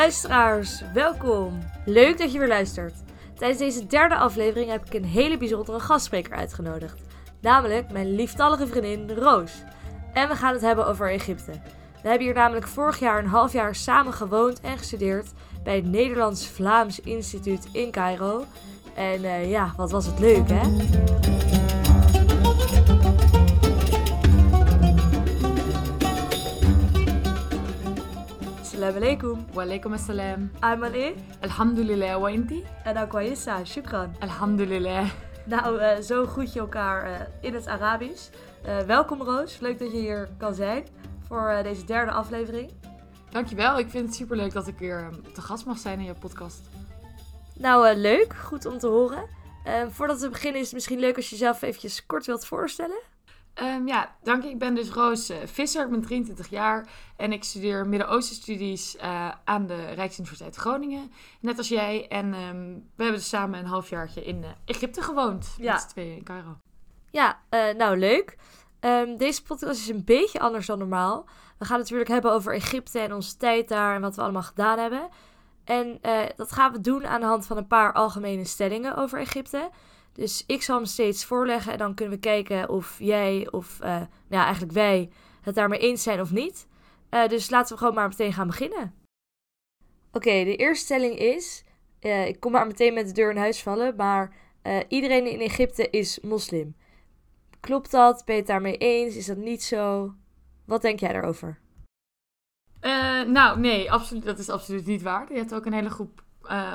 luisteraars, welkom. Leuk dat je weer luistert. Tijdens deze derde aflevering heb ik een hele bijzondere gastspreker uitgenodigd. Namelijk mijn lieftallige vriendin Roos. En we gaan het hebben over Egypte. We hebben hier namelijk vorig jaar een half jaar samen gewoond en gestudeerd bij het Nederlands-Vlaams Instituut in Cairo. En uh, ja, wat was het leuk hè? السلام عليكم وعليكم السلام عامل ايه؟ الحمد لله وانتي؟ انا كويسة شكرا الحمد لله Nou, uh, zo groet je elkaar uh, in het Arabisch. Uh, welkom Roos, leuk dat je hier kan zijn voor deze derde aflevering. Dankjewel, ik vind het superleuk dat ik weer te gast mag zijn in je podcast. Nou, leuk, goed om te horen. voordat we beginnen is het misschien leuk als je jezelf eventjes kort wilt voorstellen. Um, ja, dank je. Ik ben dus Roos Visser, ik ben 23 jaar en ik studeer Midden-Oosten-studies uh, aan de Rijksuniversiteit Groningen. Net als jij. En um, we hebben dus samen een halfjaartje in uh, Egypte gewoond. Ja. Met tweeën in Cairo. Ja, nou leuk. Um, deze podcast is een beetje anders dan normaal. We gaan het natuurlijk hebben over Egypte en onze tijd daar en wat we allemaal gedaan hebben. En dat gaan we doen aan de hand van een paar algemene stellingen over Egypte. Dus ik zal hem steeds voorleggen en dan kunnen we kijken of jij of uh, nou ja, eigenlijk wij het daarmee eens zijn of niet. Uh, dus laten we gewoon maar meteen gaan beginnen. Oké, de eerste stelling is, uh, ik kom maar meteen met de deur in huis vallen, maar iedereen in Egypte is moslim. Klopt dat? Ben je het daarmee eens? Is dat niet zo? Wat denk jij daarover? nou, nee, absoluut, dat is absoluut niet waar. Je hebt ook een hele groep,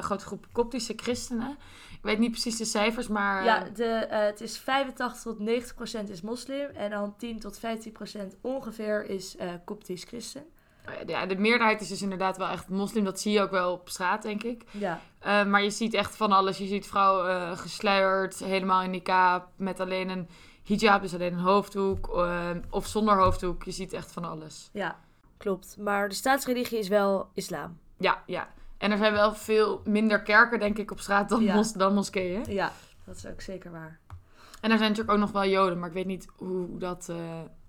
grote groep koptische christenen weet niet precies de cijfers, maar... Ja, de, uh, het is 85 tot 90 procent is moslim. En dan 10 tot 15 procent ongeveer is uh, koptisch christen. Oh ja, de meerderheid is dus inderdaad wel echt moslim. Dat zie je ook wel op straat, denk ik. Ja. Uh, maar je ziet echt van alles. Je ziet vrouwen gesluierd, helemaal in niqab, met alleen een hijab, dus alleen een hoofddoek. of zonder hoofddoek. Je ziet echt van alles. Ja, klopt. Maar de staatsreligie is wel islam. Ja, ja. En er zijn wel veel minder kerken, denk ik, op straat dan, mos dan moskeeën. Ja, dat is ook zeker waar. En er zijn natuurlijk ook nog wel joden, maar ik weet niet hoe dat, uh,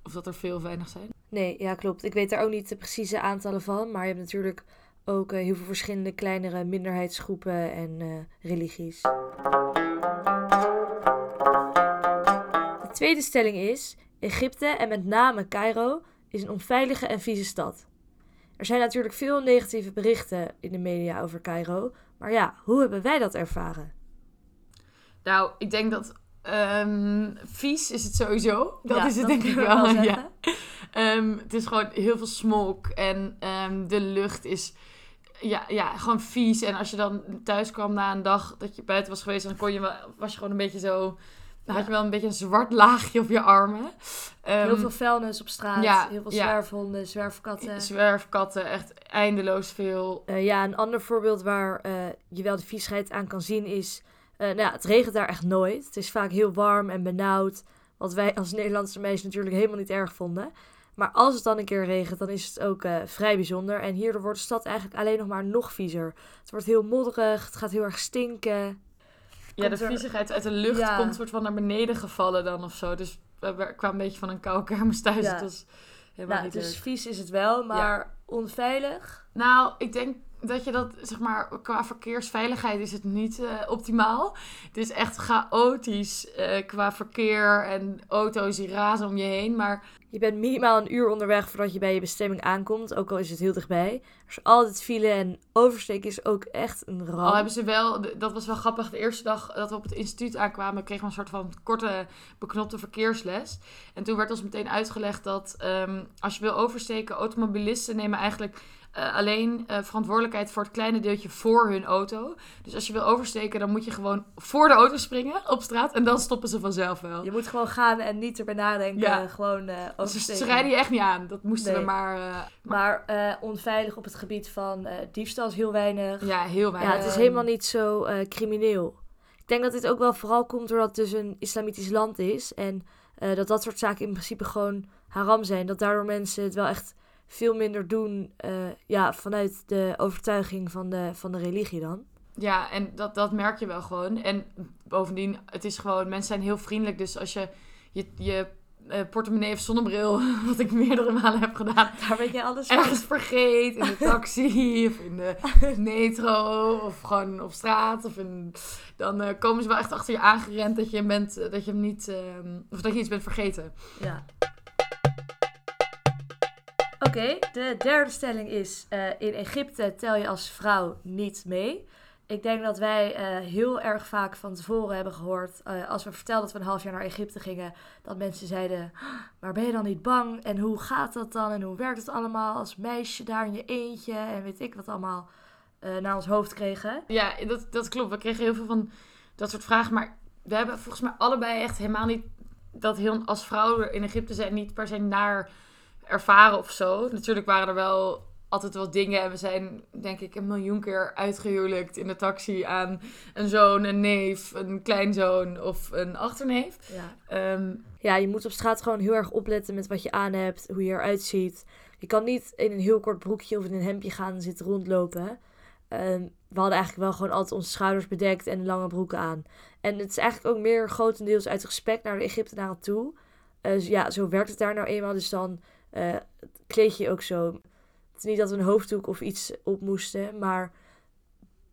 of dat er veel of weinig zijn. Nee, ja, klopt. Ik weet daar ook niet de precieze aantallen van. Maar je hebt natuurlijk ook uh, heel veel verschillende kleinere minderheidsgroepen en uh, religies. De tweede stelling is: Egypte en met name Cairo is een onveilige en vieze stad. Er zijn natuurlijk veel negatieve berichten in de media over Cairo. Maar ja, hoe hebben wij dat ervaren? Nou, ik denk dat um, vies is het sowieso. Dat is het denk ik wel. ja. Um, het is gewoon heel veel smog en um, de lucht is ja, ja, gewoon vies. En als je dan thuis kwam na een dag dat je buiten was geweest, dan kon je was je gewoon een beetje zo dan had je wel een beetje een zwart laagje op je armen. heel ehm, veel vuilnis op straat. Ja, heel veel zwerfhonden, zwerfkatten. Zwerfkatten, echt eindeloos veel. Uh, ja, een ander voorbeeld waar uh, je wel de viesheid aan kan zien is... Uh, nou ja, het regent daar echt nooit. Het is vaak heel warm en benauwd. Wat wij als Nederlandse meisjes natuurlijk helemaal niet erg vonden. Maar als het dan een keer regent, dan is het ook vrij bijzonder. En hierdoor wordt de stad eigenlijk alleen nog maar nog viezer. Het wordt heel modderig, het gaat heel erg stinken. Ja, de viezigheid uit de lucht komt soort van naar beneden gevallen dan of zo. Dus we kwamen een beetje van een koude kermis thuis. Ja. Het was helemaal nou, niet dus vies is het wel, maar onveilig? Nou, ik denk dat je dat, zeg maar, qua verkeersveiligheid is het niet uh, optimaal. Het is echt chaotisch uh, qua verkeer en auto's die razen om je heen. Maar je bent minimaal een uur onderweg voordat je bij je bestemming aankomt, ook al is het heel dichtbij. Er is altijd file en oversteken is ook echt een ramp. Al hebben ze wel, dat was wel grappig, de eerste dag dat we op het instituut aankwamen, kregen we een soort van korte beknopte verkeersles. En toen werd ons meteen uitgelegd dat um, als je wil oversteken, automobilisten nemen eigenlijk uh, alleen uh, verantwoordelijkheid voor het kleine deeltje voor hun auto. Dus als je wil oversteken, dan moet je gewoon voor de auto springen op straat. En dan stoppen ze vanzelf wel. Je moet gewoon gaan en niet erbij nadenken. Ja. Gewoon uh, oversteken. ze rijden je echt niet aan. Dat moesten we maar... maar, maar onveilig op het gebied van diefstal is heel weinig. Ja, heel weinig. Ja, het is helemaal niet zo crimineel. Ik denk dat dit ook wel vooral komt doordat het dus een islamitisch land is. En dat dat soort zaken in principe gewoon haram zijn. Dat daardoor mensen het wel echt veel minder doen uh, ja, vanuit de overtuiging van de, van de religie dan. Ja, en dat, dat merk je wel gewoon. En bovendien, het is gewoon, mensen zijn heel vriendelijk. Dus als je je, je uh, portemonnee of zonnebril, wat ik meerdere malen heb gedaan. Daar weet je alles van. Ergens vergeet, in de taxi of in de metro of gewoon op straat. Of in, dan uh, komen ze wel echt achter je aangerend dat je, bent, dat je hem niet, uh, of dat je iets bent vergeten. Ja. Oké, de derde stelling is: uh, in Egypte tel je als vrouw niet mee. Ik denk dat wij uh, heel erg vaak van tevoren hebben gehoord, uh, als we vertelden dat we een half jaar naar Egypte gingen, dat mensen zeiden: Maar ben je dan niet bang? En hoe gaat dat dan? En hoe werkt het allemaal als meisje daar in je eentje? En weet ik wat allemaal naar ons hoofd kregen. Ja, dat, dat klopt. We kregen heel veel van dat soort vragen. Maar we hebben volgens mij allebei echt helemaal niet dat heel als vrouwen in Egypte zijn, niet per se naar ervaren of zo. Natuurlijk waren er wel altijd wel dingen. En we zijn, denk ik, een miljoen keer uitgehuwelijkt in de taxi aan een zoon, een neef, een kleinzoon of een achterneef. Ja. Um, ja, je moet op straat gewoon heel erg opletten met wat je aan hebt, hoe je eruit ziet. Je kan niet in een heel kort broekje of in een hemdje gaan zitten rondlopen. Um, we hadden eigenlijk wel gewoon altijd onze schouders bedekt en lange broeken aan. En het is eigenlijk ook meer grotendeels uit respect naar de Egyptenaren toe. Uh, dus ja, zo werkt het daar nou eenmaal. Dus dan uh, kleed je ook zo. Het is niet dat we een hoofddoek of iets op moesten, maar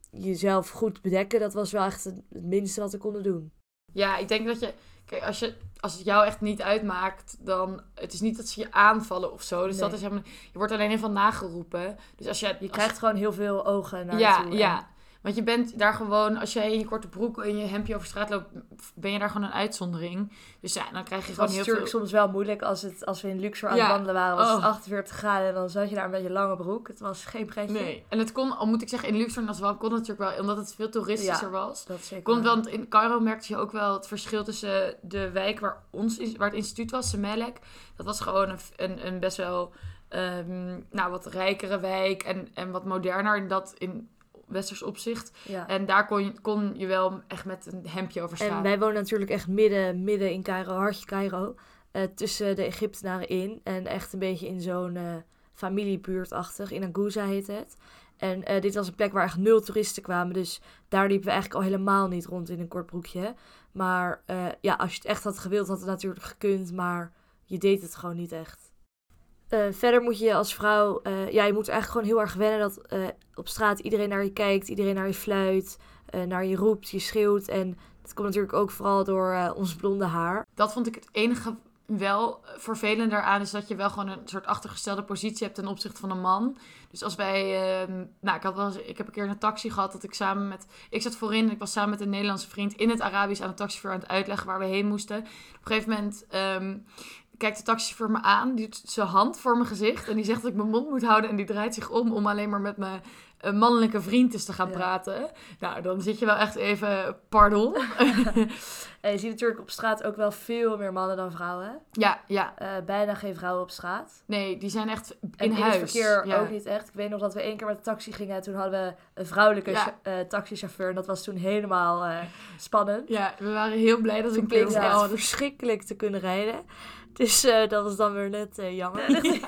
jezelf goed bedekken, dat was wel echt het minste wat we konden doen. Ja, ik denk dat je, kijk, als, je, als het jou echt niet uitmaakt, dan, het is niet dat ze je aanvallen of zo. Dus dat is helemaal, je wordt alleen even nageroepen. Dus als je, je krijgt gewoon heel veel ogen naar ja, je toe. Ja, want je bent daar gewoon, als jij in je korte broek en je hemdje over straat loopt, ben je daar gewoon een uitzondering. Dus ja, dan krijg je gewoon heel veel... Het was natuurlijk soms wel moeilijk als, het, als we in Luxor aan het wandelen waren. Was het 48 graden en dan zat je daar een beetje lange broek. Het was geen pretje. Nee, en het kon, al moet ik zeggen, in Luxor als wel, kon het natuurlijk wel, omdat het veel toeristischer ja, was. dat zeker kon, Want in Cairo merkte je ook wel het verschil tussen de wijk waar, ons, waar het instituut was, Semelek. Dat was gewoon een, een, een best wel... Um, nou, wat rijkere wijk en, en wat moderner. in dat in westers opzicht. Ja. En daar kon je, kon je wel echt met een hemdje over staan. En wij wonen natuurlijk echt midden, midden in Cairo, hartje Cairo. Uh, tussen de Egyptenaren in. En echt een beetje in zo'n uh, familiebuurtachtig. In Aguza heet het. En uh, dit was een plek waar echt nul toeristen kwamen. Dus daar liepen we eigenlijk al helemaal niet rond in een kort broekje. Maar ja, als je het echt had gewild, had het natuurlijk gekund. Maar je deed het gewoon niet echt. Uh, verder moet je als vrouw, uh, ja, je moet eigenlijk gewoon heel erg wennen dat uh, op straat iedereen naar je kijkt, iedereen naar je fluit, naar je roept, je schreeuwt. En dat komt natuurlijk ook vooral door ons blonde haar. Dat vond ik het enige wel vervelend daaraan, is dat je wel gewoon een soort achtergestelde positie hebt ten opzichte van een man. Dus als wij, ehm, nou, ik, had wel ik heb een keer een taxi gehad dat ik samen met, ik zat voorin en ik was samen met een Nederlandse vriend in het Arabisch aan de taxichauffeur aan het uitleggen waar we heen moesten. Op een gegeven moment um, kijkt de taxichauffeur me aan, die doet zijn hand voor mijn gezicht en die zegt dat ik mijn mond moet houden en die draait zich om om alleen maar met mijn uh, mannelijke vriend eens te gaan Ja. praten. Nou, dan zit je wel echt even, pardon. En je ziet natuurlijk op straat ook wel veel meer mannen dan vrouwen. ja, ja. Eh, bijna geen vrouwen op straat. Nee, die zijn echt in, En in huis. het verkeer ja. ook niet echt. Ik weet nog dat we één keer met de taxi gingen en toen hadden we een vrouwelijke Ja. eh, taxichauffeur. En dat was toen helemaal eh, spannend. Ja, we waren heel blij dat we een keer hadden. verschrikkelijk te kunnen rijden. Dus eh, dat was dan weer net eh, jammer.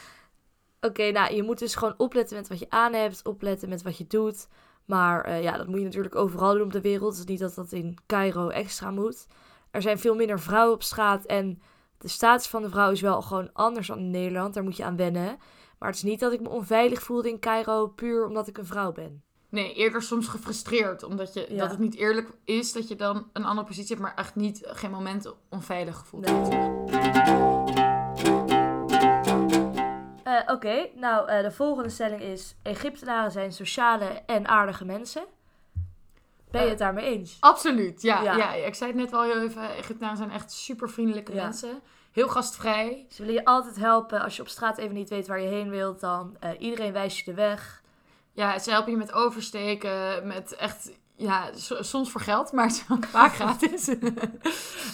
Oké, nou, je moet dus gewoon opletten met wat je aan hebt, opletten met wat je doet. Maar eh, ja, dat moet je natuurlijk overal doen op de wereld. Het is niet dat dat in Cairo extra moet. Er zijn veel minder vrouwen op straat en de status van de vrouw is wel gewoon anders dan in Nederland. Daar moet je aan wennen. Maar het is niet dat ik me onveilig voelde in Cairo puur omdat ik een vrouw ben. Nee, eerder soms gefrustreerd. Omdat je, Ja. dat het niet eerlijk is dat je dan een andere positie hebt, maar echt niet, geen moment onveilig Nee. hebt. Eh, Oké, nou eh, de volgende stelling is: Egyptenaren zijn sociale en aardige mensen. Ben je Eh, het daarmee eens? Absoluut, ja, Ja. ja. Ik zei het net al heel even, Egyptenaren zijn echt super vriendelijke Ja. mensen. Heel gastvrij. Ze willen je altijd helpen. Als je op straat even niet weet waar je heen wilt, dan eh, iedereen wijst je de weg. Ja, ze helpen je met oversteken, met echt, ja, so- soms voor geld, maar het vaak gratis.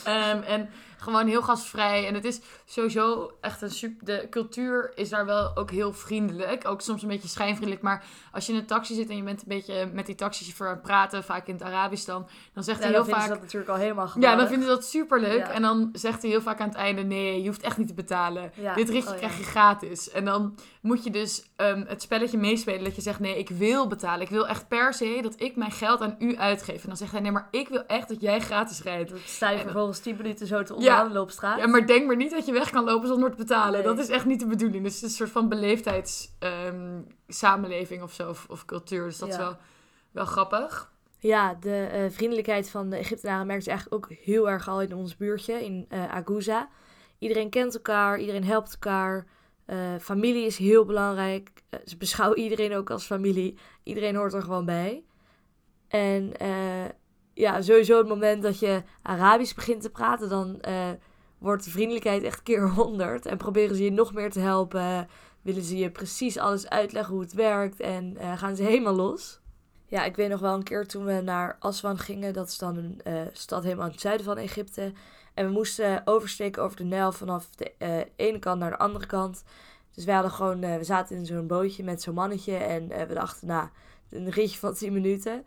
Ehm, en gewoon heel gastvrij. En het is sowieso echt een super, de cultuur is daar wel ook heel vriendelijk. Ook soms een beetje schijnvriendelijk, maar als je in een taxi zit en je bent een beetje met die taxichauffeur aan het praten, vaak in het Arabisch dan, dan zegt Ja, hij dan heel vinden vaak... ze dat natuurlijk al helemaal Ja, geweldig. dan vinden ze dat super leuk. Ja. En dan zegt hij heel vaak aan het einde: nee, je hoeft echt niet te betalen. Ja, Dit ritje oh ja. krijg je gratis. En dan moet je dus ehm, het spelletje meespelen. Dat je zegt, nee, ik wil betalen. Ik wil echt per se dat ik mijn geld aan u uitgeef. En dan zegt hij, nee, maar ik wil echt dat jij gratis rijdt. Dan sta je vervolgens 10 minuten zo te onderhandelen op straat. Ja, maar denk maar niet dat je weg kan lopen zonder te betalen. Dat is echt niet de bedoeling. Dus het is een soort van beleefdheids ehm, samenleving of zo, of, of cultuur. Dus dat is wel, wel grappig. Ja, de eh, vriendelijkheid van de Egyptenaren merkt je eigenlijk ook heel erg al in ons buurtje, in uh, Aguza. Iedereen kent elkaar, iedereen helpt elkaar. Uh, familie is heel belangrijk. ze beschouwen iedereen ook als familie. Iedereen hoort er gewoon bij. En ja, sowieso het moment dat je Arabisch begint te praten, dan wordt de vriendelijkheid echt keer honderd. En proberen ze je nog meer te helpen. Willen ze je precies alles uitleggen hoe het werkt. En gaan ze helemaal los. Ja, ik weet nog wel een keer toen we naar Aswan gingen. Dat is dan een stad helemaal in het zuiden van Egypte. En we moesten oversteken over de Nijl vanaf de uh, ene kant naar de andere kant. Dus we hadden gewoon, uh, we zaten in zo'n bootje met zo'n mannetje. En we dachten, nou, een ritje van 10 minuten.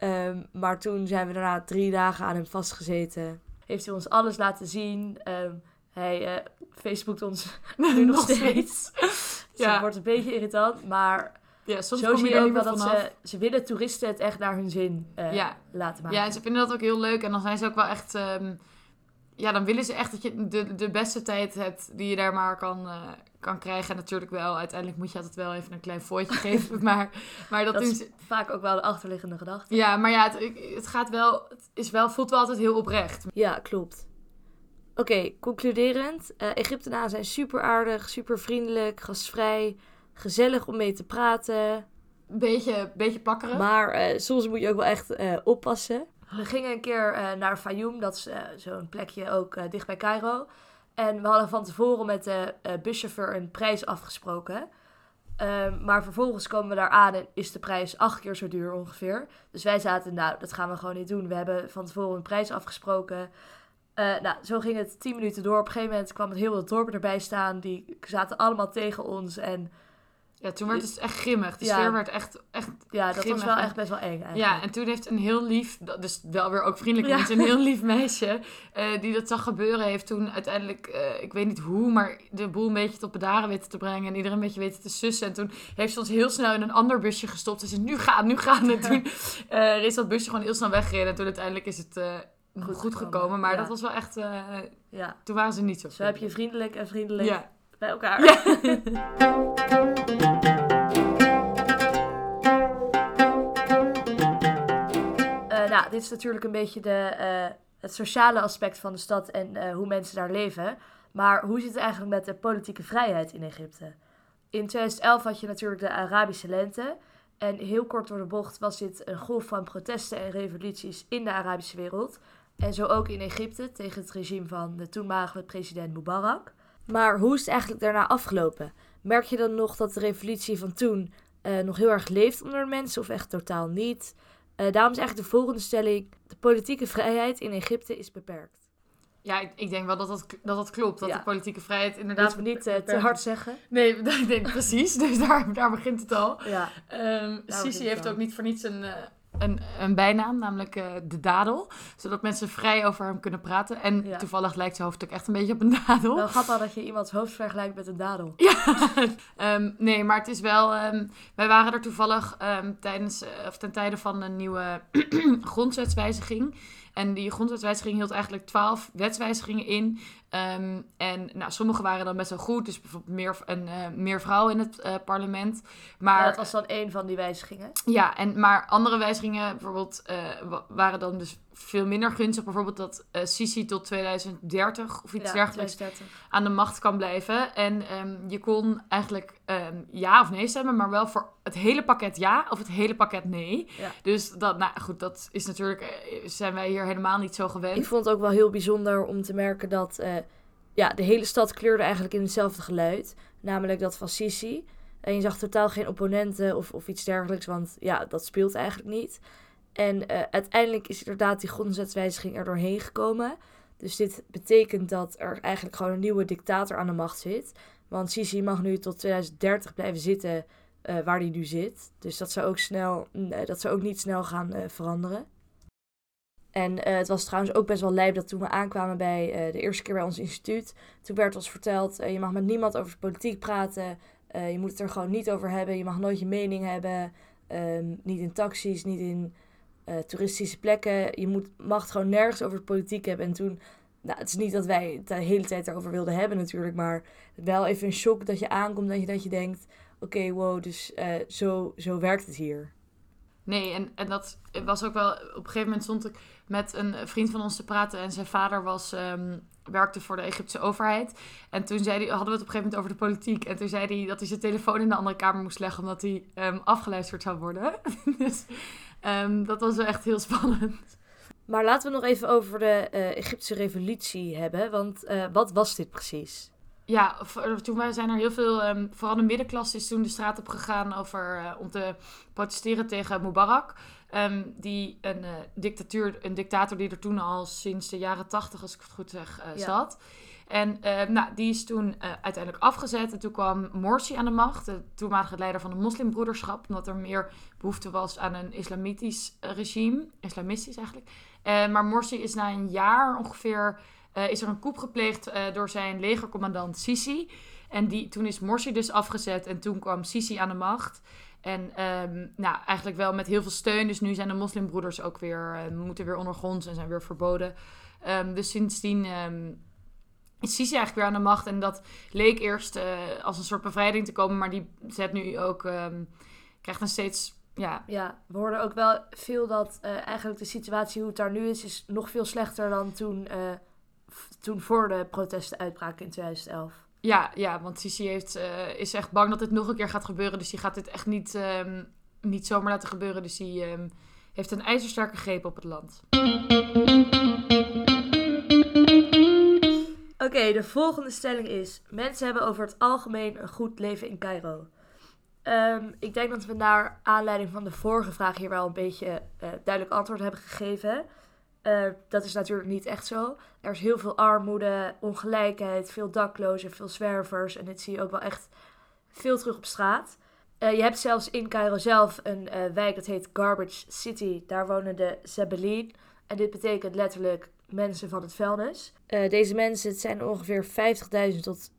Um, maar toen zijn we daarna drie dagen aan hem vastgezeten. Heeft hij ons alles laten zien. Um, hij Facebookt ons nu nog steeds. dus ja. het wordt een beetje irritant, maar ja, soms Zo zie je ook wel dat ze, ze willen toeristen het echt naar hun zin uh, ja. laten maken. Ja, en ze vinden dat ook heel leuk. En dan zijn ze ook wel echt... Um, ja, dan willen ze echt dat je de, de beste tijd hebt die je daar maar kan, uh, kan krijgen. En natuurlijk wel, uiteindelijk moet je altijd wel even een klein fooitje geven. Maar, maar dat, dat is vaak ook wel de achterliggende gedachte. Ja, maar ja, het, het gaat wel... Het is wel, voelt wel altijd heel oprecht. Ja, klopt. Oké, okay, concluderend. Uh, Egyptenaren zijn super aardig, super vriendelijk, gastvrij gezellig om mee te praten. Beetje, beetje pakkeren. Maar uh, soms moet je ook wel echt oppassen. We gingen een keer uh, naar Fayoum, dat is zo'n plekje ook dicht bij Cairo. En we hadden van tevoren met de buschauffeur een prijs afgesproken. Ehm, maar vervolgens komen we daar aan en is de prijs acht keer zo duur ongeveer. Dus wij zaten, nou, dat gaan we gewoon niet doen. We hebben van tevoren een prijs afgesproken. nou, zo ging het tien minuten door. Op een gegeven moment kwam het heel wat dorpen erbij staan. Die zaten allemaal tegen ons en ja, toen werd het echt grimmig. De sfeer werd echt, echt Ja, dat was wel echt best wel eng eigenlijk. Ja, en toen heeft een heel lief, dus wel weer ook vriendelijk mensen, een heel lief meisje, uh, die dat zag gebeuren, heeft toen uiteindelijk, uh, ik weet niet hoe, maar de boel een beetje tot bedaren weten te brengen en iedereen een beetje weten te sussen. En toen heeft ze ons heel snel in een ander busje gestopt en ze nu gaan, nu gaan. En toen uh, is dat busje gewoon heel snel weggereden en toen uiteindelijk is het... Goed, goed, gekomen, maar dat was wel echt. ja. Toen waren ze niet zo. Zo heb je vriendelijk en vriendelijk ja. Bij elkaar. Ja. nou, dit is natuurlijk een beetje de, uh, het sociale aspect van de stad en uh, hoe mensen daar leven. Maar hoe zit het eigenlijk met de politieke vrijheid in Egypte? In 2011 had je natuurlijk de Arabische lente. En heel kort door de bocht was dit een golf van protesten en revoluties in de Arabische wereld. En zo ook in Egypte tegen het regime van de toenmalige president Mubarak. Maar hoe is het eigenlijk daarna afgelopen? Merk je dan nog dat de revolutie van toen uh, nog heel erg leeft onder de mensen of echt totaal niet? Uh, daarom is eigenlijk de volgende stelling: de politieke vrijheid in Egypte is beperkt. Ja, ik, ik denk wel dat dat, dat, dat klopt. Dat de politieke vrijheid inderdaad... Moeten we niet uh, te hard zeggen. Nee, ik denk precies. Dus daar, daar begint het al. Ja. Um, Sisi heeft ook niet voor niets een, een, een bijnaam, namelijk uh, de dadel. Zodat mensen vrij over hem kunnen praten. En toevallig lijkt zijn hoofd ook echt een beetje op een dadel. Wel grappig dat je iemands hoofd vergelijkt met een dadel. Ja, um, nee, maar het is wel... Um, wij waren er toevallig um, tijdens, of ten tijde van een nieuwe grondwetswijziging... En die grondwetswijziging hield eigenlijk twaalf wetswijzigingen in. Um, en nou, sommige waren dan best wel goed. Dus bijvoorbeeld meer, een, uh, meer vrouwen in het uh, parlement. Maar, ja, dat was dan één van die wijzigingen. Ja, en, maar andere wijzigingen bijvoorbeeld uh, waren dan dus veel minder gunstig. Bijvoorbeeld dat uh, Sisi tot 2030 of iets ja, dergelijks 2030. aan de macht kan blijven. En um, je kon eigenlijk um, ja of nee stemmen, maar wel voor het hele pakket ja of het hele pakket nee. Ja. Dus dat, nou goed, dat is natuurlijk, uh, zijn wij hier helemaal niet zo gewend. Ik vond het ook wel heel bijzonder om te merken dat uh, ja, de hele stad kleurde eigenlijk in hetzelfde geluid. Namelijk dat van Sisi. En je zag totaal geen opponenten of, of iets dergelijks, want ja, dat speelt eigenlijk niet. En uh, uiteindelijk is inderdaad die grondwetswijziging er doorheen gekomen. Dus dit betekent dat er eigenlijk gewoon een nieuwe dictator aan de macht zit. Want Sisi mag nu tot 2030 blijven zitten uh, waar hij nu zit. Dus dat zou ook, snel, uh, dat zou ook niet snel gaan veranderen. En het was trouwens ook best wel lijp dat toen we aankwamen bij de eerste keer bij ons instituut. Toen werd ons verteld, je mag met niemand over politiek praten. je moet het er gewoon niet over hebben. Je mag nooit je mening hebben. Ehm, niet in taxis, niet in toeristische plekken. Je moet, mag gewoon nergens over politiek hebben. En toen nou, het is niet dat wij het de hele tijd erover wilden hebben natuurlijk, maar wel even een shock dat je aankomt dat je, dat je denkt, oké, wow, dus uh, zo, zo werkt het hier. Nee, en, en dat was ook wel, op een gegeven moment stond ik met een vriend van ons te praten en zijn vader was, um, werkte voor de Egyptische overheid. En toen zei hij, hadden we het op een gegeven moment over de politiek. En toen zei hij dat hij zijn telefoon in de andere kamer moest leggen omdat hij um, afgeluisterd zou worden. dus um, dat was wel echt heel spannend. Maar laten we nog even over de uh, Egyptische revolutie hebben. Want uh, wat was dit precies? Ja, toen zijn er heel veel, um, vooral de middenklasse is toen de straat op gegaan over, uh, om te protesteren tegen Mubarak. Um, die een, dictatuur, een dictator die er toen al sinds de jaren tachtig, als ik het goed zeg, zat. En nou, die is toen uiteindelijk afgezet. En toen kwam Morsi aan de macht, de toenmalige leider van de moslimbroederschap. Omdat er meer behoefte was aan een islamitisch regime. Islamistisch eigenlijk. Maar Morsi is na een jaar ongeveer. Is er een coup gepleegd door zijn legercommandant Sisi. En die, toen is Morsi dus afgezet en toen kwam Sisi aan de macht. En um, nou, eigenlijk wel met heel veel steun. Dus nu zijn de moslimbroeders ook weer, moeten weer ondergronds en zijn weer verboden. Um, dus sindsdien is Sisi eigenlijk weer aan de macht. En dat leek eerst als een soort bevrijding te komen. Maar die zet nu ook, krijgt een steeds ja. ja, we hoorden ook wel veel dat uh, eigenlijk de situatie hoe het daar nu is, is nog veel slechter dan toen, uh, toen voor de protesten uitbraken in 2011. Ja, ja want Sisi heeft, is echt bang dat het nog een keer gaat gebeuren. Dus die gaat dit echt niet, um, niet zomaar laten gebeuren. Dus die um, heeft een ijzersterke greep op het land. Oké, de volgende stelling is: mensen hebben over het algemeen een goed leven in Cairo. Um, ik denk dat we naar aanleiding van de vorige vraag hier wel een beetje uh, duidelijk antwoord hebben gegeven. Uh, dat is natuurlijk niet echt zo. Er is heel veel armoede, ongelijkheid, veel daklozen, veel zwervers. En dit zie je ook wel echt veel terug op straat. Uh, je hebt zelfs in Cairo zelf een wijk dat heet Garbage City. Daar wonen de Zebelin. En dit betekent letterlijk mensen van het vuilnis. deze mensen, het zijn ongeveer 50.000 tot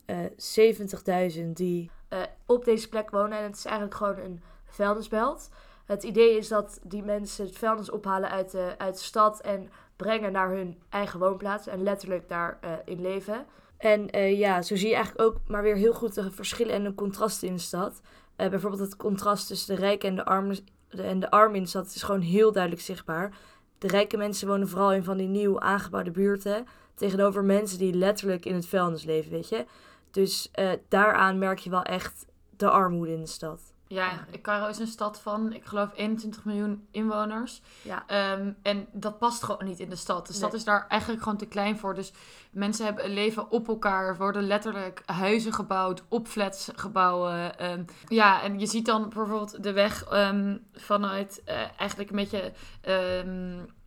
70.000 die uh, op deze plek wonen. En het is eigenlijk gewoon een vuilnisbelt. Het idee is dat die mensen het vuilnis ophalen uit de, uit de stad en brengen naar hun eigen woonplaats. En letterlijk daarin in leven. En ja, zo zie je eigenlijk ook maar weer heel goed de verschillen en de contrasten in de stad. bijvoorbeeld het contrast tussen de rijken en de armen, de, en de armen in de stad is gewoon heel duidelijk zichtbaar. De rijke mensen wonen vooral in van die nieuw aangebouwde buurten. Tegenover mensen die letterlijk in het vuilnis leven, weet je. Dus uh, daaraan merk je wel echt de armoede in de stad. Ja, Cairo is een stad van, ik geloof, 21 miljoen inwoners. Ja. Um, en dat past gewoon niet in de stad. De stad is daar eigenlijk gewoon te klein voor. Dus mensen hebben een leven op elkaar. Er worden letterlijk huizen gebouwd, op flats gebouwen. Um, ja, en je ziet dan bijvoorbeeld de weg um, vanuit uh, eigenlijk een beetje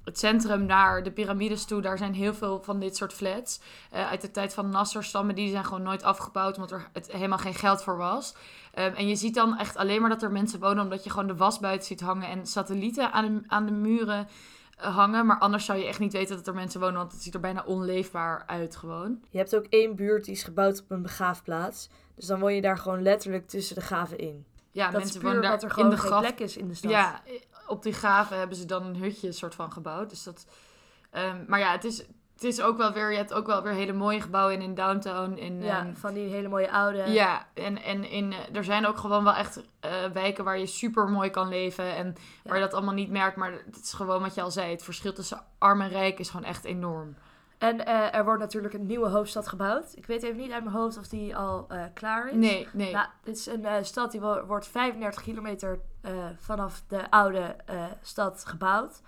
het centrum naar de piramides toe, daar zijn heel veel van dit soort flats. Uh, uit de tijd van Nasser stammen, die zijn gewoon nooit afgebouwd, omdat er het helemaal geen geld voor was. Um, en je ziet dan echt alleen maar dat er mensen wonen, omdat je gewoon de was buiten ziet hangen en satellieten aan de, aan de muren uh, hangen. Maar anders zou je echt niet weten dat er mensen wonen, want het ziet er bijna onleefbaar uit gewoon. Je hebt ook één buurt die is gebouwd op een begraafplaats. Dus dan woon je daar gewoon letterlijk tussen de graven in. Ja, dat mensen wonen daar er gewoon in de graf... plek is in de stad. Ja, op die graven hebben ze dan een hutje soort van gebouwd. Dus dat, um, maar ja, het is, het is ook wel weer, je hebt ook wel weer hele mooie gebouwen in, in downtown. In, ja, um, van die hele mooie oude. Ja, en, en in, er zijn ook gewoon wel echt uh, wijken waar je super mooi kan leven. En waar je dat allemaal niet merkt. Maar het is gewoon wat je al zei. Het verschil tussen arm en rijk is gewoon echt enorm. En uh, er wordt natuurlijk een nieuwe hoofdstad gebouwd. Ik weet even niet uit mijn hoofd of die al uh, klaar is. Nee, nee. Nou, dit is een stad die wordt 35 kilometer vanaf de oude stad gebouwd.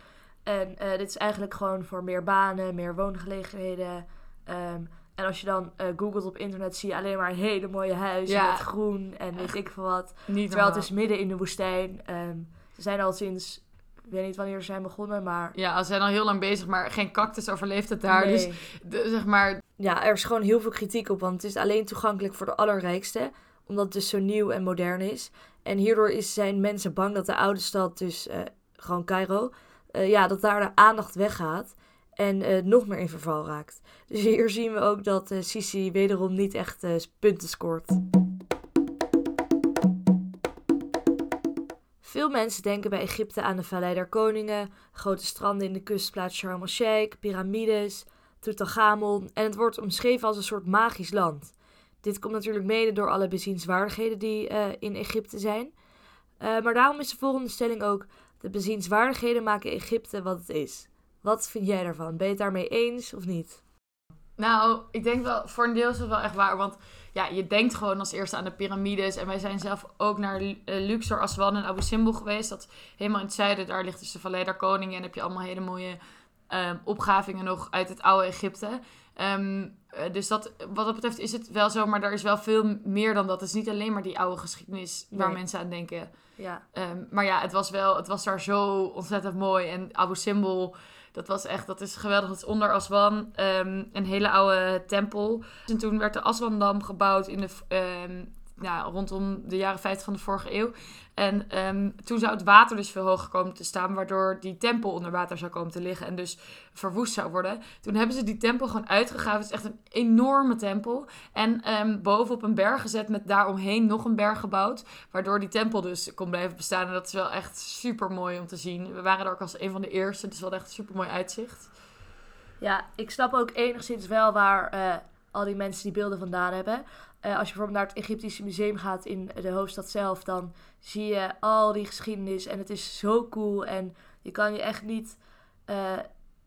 En dit is eigenlijk gewoon voor meer banen, meer woongelegenheden. Um, en als je dan googelt op internet, zie je alleen maar hele mooie huizen ja. met groen en weet ik veel wat. Niet Terwijl het is midden in de woestijn. Um, ze zijn al sinds ik weet niet wanneer ze zijn begonnen, maar... Ja, ze zijn al heel lang bezig, maar geen cactus overleeft het daar. Dus zeg maar... Ja, er is gewoon heel veel kritiek op, want het is alleen toegankelijk voor de allerrijkste. Omdat het dus zo nieuw en modern is. En hierdoor is, zijn mensen bang dat de oude stad, dus uh, gewoon Cairo... Uh, ja, dat daar de aandacht weggaat en uh, nog meer in verval raakt. Dus hier zien we ook dat Sisi wederom niet echt punten scoort. Veel mensen denken bij Egypte aan de Vallei der Koningen, grote stranden in de kustplaats Sharm el-Sheikh, piramides, Tutankhamon en het wordt omschreven als een soort magisch land. Dit komt natuurlijk mede door alle bezienswaardigheden die in Egypte zijn. Maar daarom is de volgende stelling ook: de bezienswaardigheden maken Egypte wat het is. Wat vind jij daarvan? Ben je het daarmee eens of niet? Nou, ik denk wel, voor een deel is het wel echt waar. Want ja, je denkt gewoon als eerste aan de piramides. En wij zijn zelf ook naar uh, Luxor, Aswan en Abu Simbel geweest. Dat helemaal in het zuiden, daar ligt dus de Vallei der Koningen. En heb je allemaal hele mooie um, opgravingen nog uit het oude Egypte. Um, dus dat, wat dat betreft is het wel zo, maar er is wel veel meer dan dat. Het is niet alleen maar die oude geschiedenis waar mensen aan denken. Ja. Um, maar ja, het was wel, het was daar zo ontzettend mooi. En Abu Simbel, dat was echt, dat is geweldig. Dat is onder Aswan, um, een hele oude tempel. En toen werd de Aswandam gebouwd in de, ja, rondom de jaren 50 van de vorige eeuw. En um, toen zou het water dus veel hoger komen te staan, waardoor die tempel onder water zou komen te liggen en dus verwoest zou worden. Toen hebben ze die tempel gewoon uitgegraven. Het is echt een enorme tempel. En um, bovenop een berg gezet met daaromheen nog een berg gebouwd, waardoor die tempel dus kon blijven bestaan. En dat is wel echt super mooi om te zien. We waren er ook als een van de eerste, dus wel echt een super mooi uitzicht. Ja, ik snap ook enigszins wel waar uh, al die mensen die beelden vandaan hebben. Uh, als je bijvoorbeeld naar het Egyptische museum gaat in de hoofdstad zelf, dan zie je al die geschiedenis en het is zo cool. En je kan je echt niet. Uh,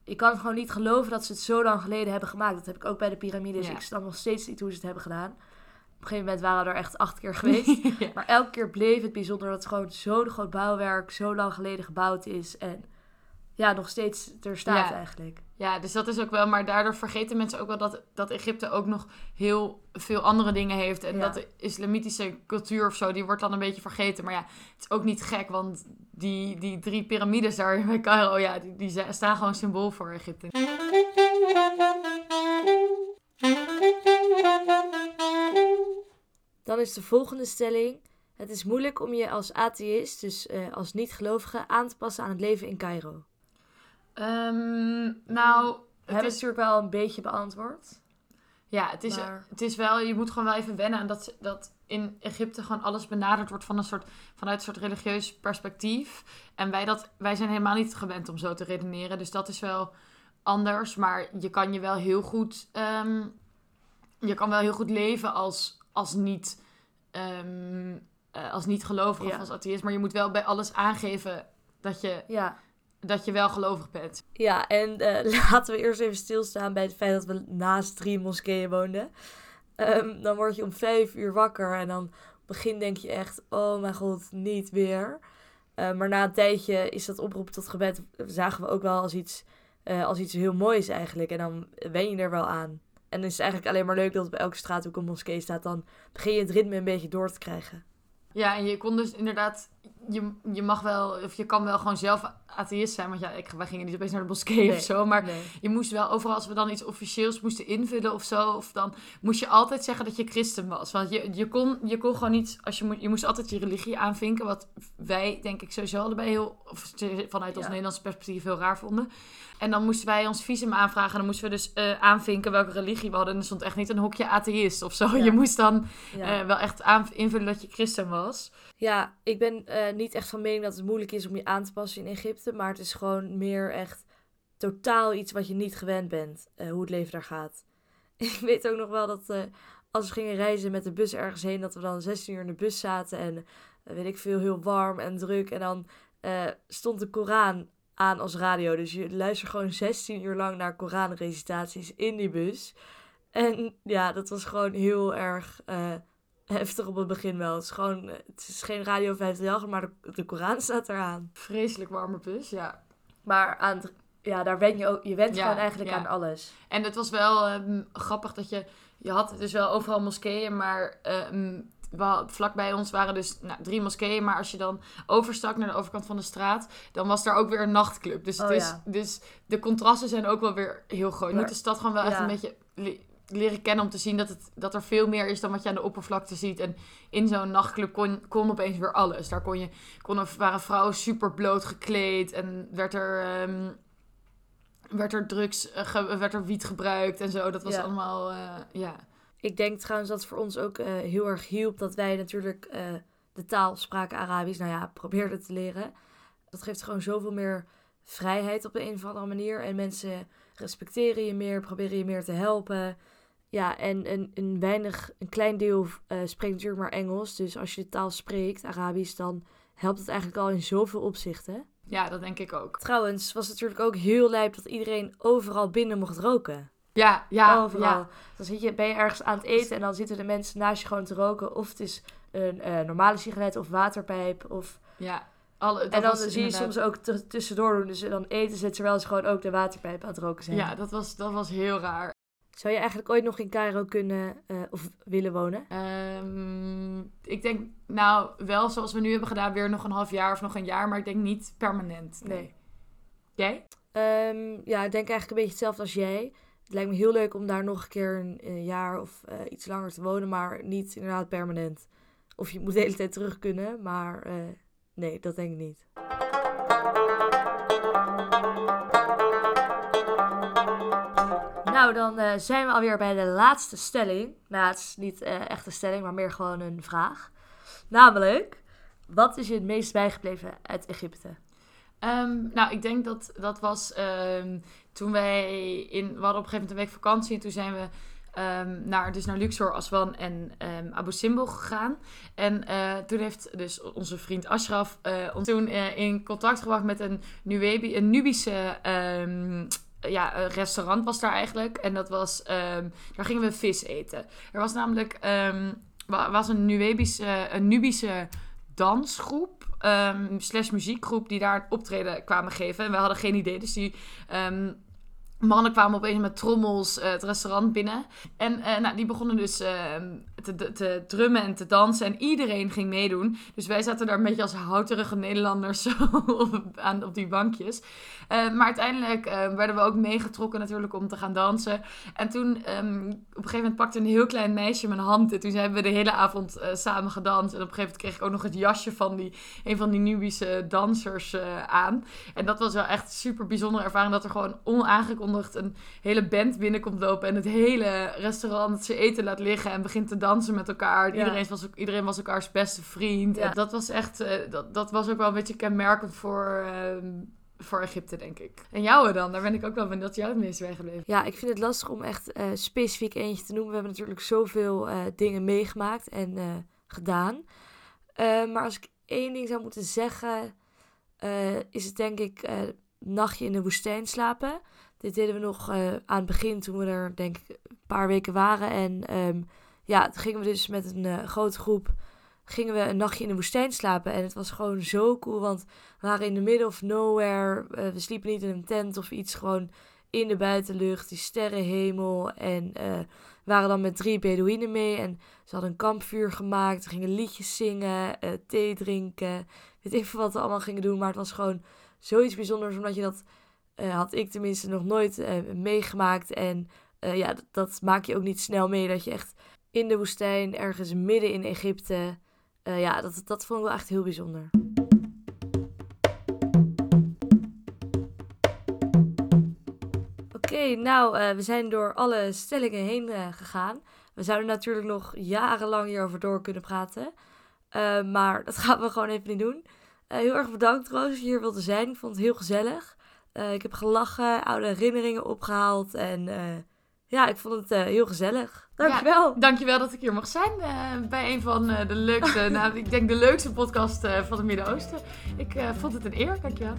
je kan gewoon niet geloven dat ze het zo lang geleden hebben gemaakt. Dat heb ik ook bij de piramides. Ik snap nog steeds niet hoe ze het hebben gedaan. Op een gegeven moment waren we er echt acht keer geweest. Maar elke keer bleef het bijzonder dat het gewoon zo'n groot bouwwerk zo lang geleden gebouwd is. En ja, nog steeds er staat eigenlijk. Ja, dus dat is ook wel, maar daardoor vergeten mensen ook wel dat, dat Egypte ook nog heel veel andere dingen heeft. En dat de islamitische cultuur of zo, die wordt dan een beetje vergeten. Maar ja, het is ook niet gek, want die, die drie piramides daar bij Cairo, ja, die, die staan gewoon symbool voor Egypte. Dan is de volgende stelling. Het is moeilijk om je als atheïst, dus uh, als niet-gelovige, aan te passen aan het leven in Cairo. Um, nou, we hebben is natuurlijk wel een beetje beantwoord. Ja, het is, het is wel, je moet gewoon wel even wennen aan dat, dat in Egypte gewoon alles benaderd wordt van een soort, vanuit een soort religieus perspectief. En wij, dat, wij zijn helemaal niet gewend om zo te redeneren. Dus dat is wel anders. Maar je kan je wel heel goed, um, je kan wel heel goed leven als, als niet, um, uh, als niet gelovig of als atheïst. Maar je moet wel bij alles aangeven dat je... Ja dat je wel gelovig bent. Ja, en uh, laten we eerst even stilstaan bij het feit dat we naast drie moskeeën woonden. Um, dan word je om vijf uur wakker en dan begin denk je echt, oh mijn god, niet weer. Uh, maar na een tijdje is dat oproep tot gebed, zagen we ook wel als iets, uh, als iets heel moois eigenlijk. En dan wen je er wel aan. En het is eigenlijk alleen maar leuk dat bij elke straat ook een moskee staat. Dan begin je het ritme een beetje door te krijgen. Ja, en je kon dus inderdaad je, je mag wel, of je kan wel gewoon zelf atheïst zijn. Want ja, ik, wij gingen niet opeens naar de moskee of zo. Maar je moest wel overal, als we dan iets officieels moesten invullen of zo. Of dan moest je altijd zeggen dat je christen was. Want je, je, kon, je kon gewoon niet, als je, je moest altijd je religie aanvinken. Wat wij, denk ik, sowieso allebei heel, of vanuit ons Nederlandse perspectief heel raar vonden. En dan moesten wij ons visum aanvragen. En dan moesten we dus uh, aanvinken welke religie we hadden. En er stond echt niet een hokje atheïst of zo. Je moest dan uh, wel echt invullen dat je christen was. Ja, ik ben uh, niet echt van mening dat het moeilijk is om je aan te passen in Egypte. Maar het is gewoon meer echt totaal iets wat je niet gewend bent. hoe het leven daar gaat. Ik weet ook nog wel dat als we gingen reizen met de bus ergens heen. Dat we dan 16 uur in de bus zaten. En weet ik veel, heel warm en druk. En dan stond de Koran aan als radio. Dus je luistert gewoon 16 uur lang naar Koranrecitaties in die bus. En ja, dat was gewoon heel erg heftig op het begin wel. Het is gewoon, het is geen Radio 538, maar de, de Koran staat eraan. Vreselijk warme bus, ja. Maar aan ja, daar wen je ook, je went gewoon eigenlijk aan alles. En het was wel um, grappig dat je, je had dus wel overal moskeeën, maar um, vlak bij ons waren dus nou, drie moskeeën. Maar als je dan overstak naar de overkant van de straat, dan was daar ook weer een nachtclub. Dus, het oh, is, dus de contrasten zijn ook wel weer heel groot. Je moet de stad gewoon wel echt een beetje leren kennen om te zien dat, het, dat er veel meer is dan wat je aan de oppervlakte ziet. En in zo'n nachtclub kon, kon opeens weer alles. Daar kon je, kon, waren vrouwen super bloot gekleed en werd er... Um, werd er drugs, uh, werd er wiet gebruikt en zo. Dat was allemaal, uh, ja ik denk trouwens dat het voor ons ook uh, heel erg hielp dat wij natuurlijk uh, de taal spraken Arabisch. Nou ja, probeerde te leren. Dat geeft gewoon zoveel meer vrijheid op de een of andere manier. En mensen respecteren je meer, proberen je meer te helpen. Ja, en een, een weinig, een klein deel uh, spreekt natuurlijk maar Engels. Dus als je de taal spreekt, Arabisch, dan helpt het eigenlijk al in zoveel opzichten. Ja, dat denk ik ook. Trouwens, was het natuurlijk ook heel lijp dat iedereen overal binnen mocht roken. Ja, ja. Overal. Dan zit je, ben je ergens aan het eten en dan zitten de mensen naast je gewoon te roken. Of het is een uh, normale sigaret of waterpijp. Of... Ja. Alle, en dan zie je soms ook tussendoor doen. Dus dan eten ze terwijl ze gewoon ook de waterpijp aan het roken zijn. Ja, dat was, dat was heel raar. Zou je eigenlijk ooit nog in Cairo kunnen uh, of willen wonen? Um, ik denk nou wel zoals we nu hebben gedaan, weer nog een half jaar of nog een jaar. Maar ik denk niet permanent. Nee. Jij? Um, ja, ik denk eigenlijk een beetje hetzelfde als jij. Het lijkt me heel leuk om daar nog een keer een, een jaar of uh, iets langer te wonen. Maar niet inderdaad permanent. Of je moet de hele tijd terug kunnen. Maar uh, nee, dat denk ik niet. Nou, dan uh, zijn we alweer bij de laatste stelling. Nou, het is niet uh, echt een stelling, maar meer gewoon een vraag. Namelijk, wat is je het meest bijgebleven uit Egypte? Um, nou, ik denk dat dat was um, toen wij in... We hadden op een gegeven moment een week vakantie en toen zijn we... Um, naar, dus naar Luxor, Aswan en um, Abu Simbel gegaan. En uh, toen heeft dus onze vriend Ashraf uh, ons toen uh, in contact gebracht met een, Nuebi, een Nubische um, ja, een restaurant was daar eigenlijk. En dat was, daar gingen we vis eten. Er was namelijk was een, Nuebische, een Nubische dansgroep. slash muziekgroep die daar optreden kwamen geven. En we hadden geen idee. Dus die mannen kwamen opeens met trommels uh, het restaurant binnen. En uh, nou, die begonnen dus uh, te, te, drummen en te dansen. En iedereen ging meedoen. Dus wij zaten daar een beetje als houterige Nederlanders op, aan, op die bankjes. maar uiteindelijk werden we ook meegetrokken natuurlijk om te gaan dansen. En toen um, op een gegeven moment pakte een heel klein meisje mijn hand. En toen hebben we de hele avond samen gedanst. En op een gegeven moment kreeg ik ook nog het jasje van die, een van die Nubische dansers aan. En dat was wel echt super bijzondere ervaring. Dat er gewoon onaangekondigd een hele band binnenkomt lopen en het hele restaurant zijn eten laat liggen en begint te dansen met elkaar. Iedereen, was, iedereen was elkaars beste vriend. Ja. Dat was echt, uh, dat, dat was ook wel een beetje kenmerkend voor. Uh, voor Egypte, denk ik. En jouwe dan? Daar ben ik ook wel benieuwd dat jou het meest weggebleven. Ja, ik vind het lastig om echt uh, specifiek eentje te noemen. We hebben natuurlijk zoveel uh, dingen meegemaakt en uh, gedaan. maar als ik één ding zou moeten zeggen, is het denk ik nachtje in de woestijn slapen. Dit deden we nog uh, aan het begin toen we er denk ik een paar weken waren. En um, ja, toen gingen we dus met een uh, grote groep gingen we een nachtje in de woestijn slapen. En het was gewoon zo cool, want we waren in the middle of nowhere. Uh, we sliepen niet in een tent of iets, gewoon in de buitenlucht, die sterrenhemel. En waren dan met drie Bedouinen mee. En ze hadden een kampvuur gemaakt, gingen liedjes zingen, thee drinken. Weet veel wat we allemaal gingen doen, maar het was gewoon zoiets bijzonders, omdat je dat uh, had ik tenminste nog nooit uh, meegemaakt. En uh, ja, dat, dat, maak je ook niet snel mee. Dat je echt in de woestijn, ergens midden in Egypte. ja, dat, dat vond ik wel echt heel bijzonder. Oké, okay, nou, we zijn door alle stellingen heen gegaan. We zouden natuurlijk nog jarenlang hierover door kunnen praten. maar dat gaan we gewoon even niet doen. heel erg bedankt Roos dat je hier wilde zijn. Ik vond het heel gezellig. Uh, ik heb gelachen, oude herinneringen opgehaald. En uh, ja, ik vond het uh, heel gezellig. Dankjewel. Ja, dankjewel dat ik hier mag zijn bij een van de leukste, nou, ik denk de leukste podcast van het Midden-Oosten. Ik vond het een eer. Dankjewel.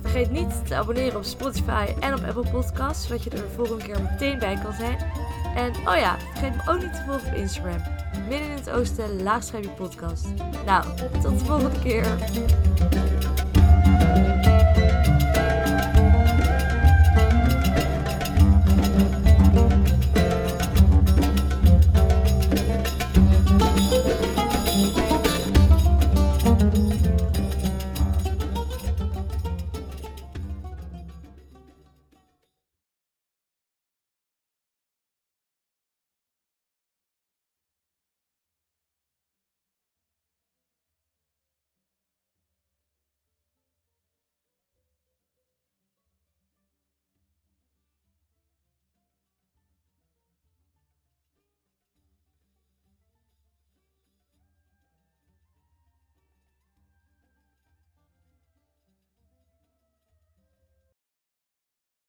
Vergeet niet te abonneren op Spotify en op Apple Podcasts, zodat je er de volgende keer meteen bij kan zijn. En oh ja, vergeet me ook niet te volgen op Instagram. Midden in het Oosten, laagstreepje podcast. Nou, tot de volgende keer.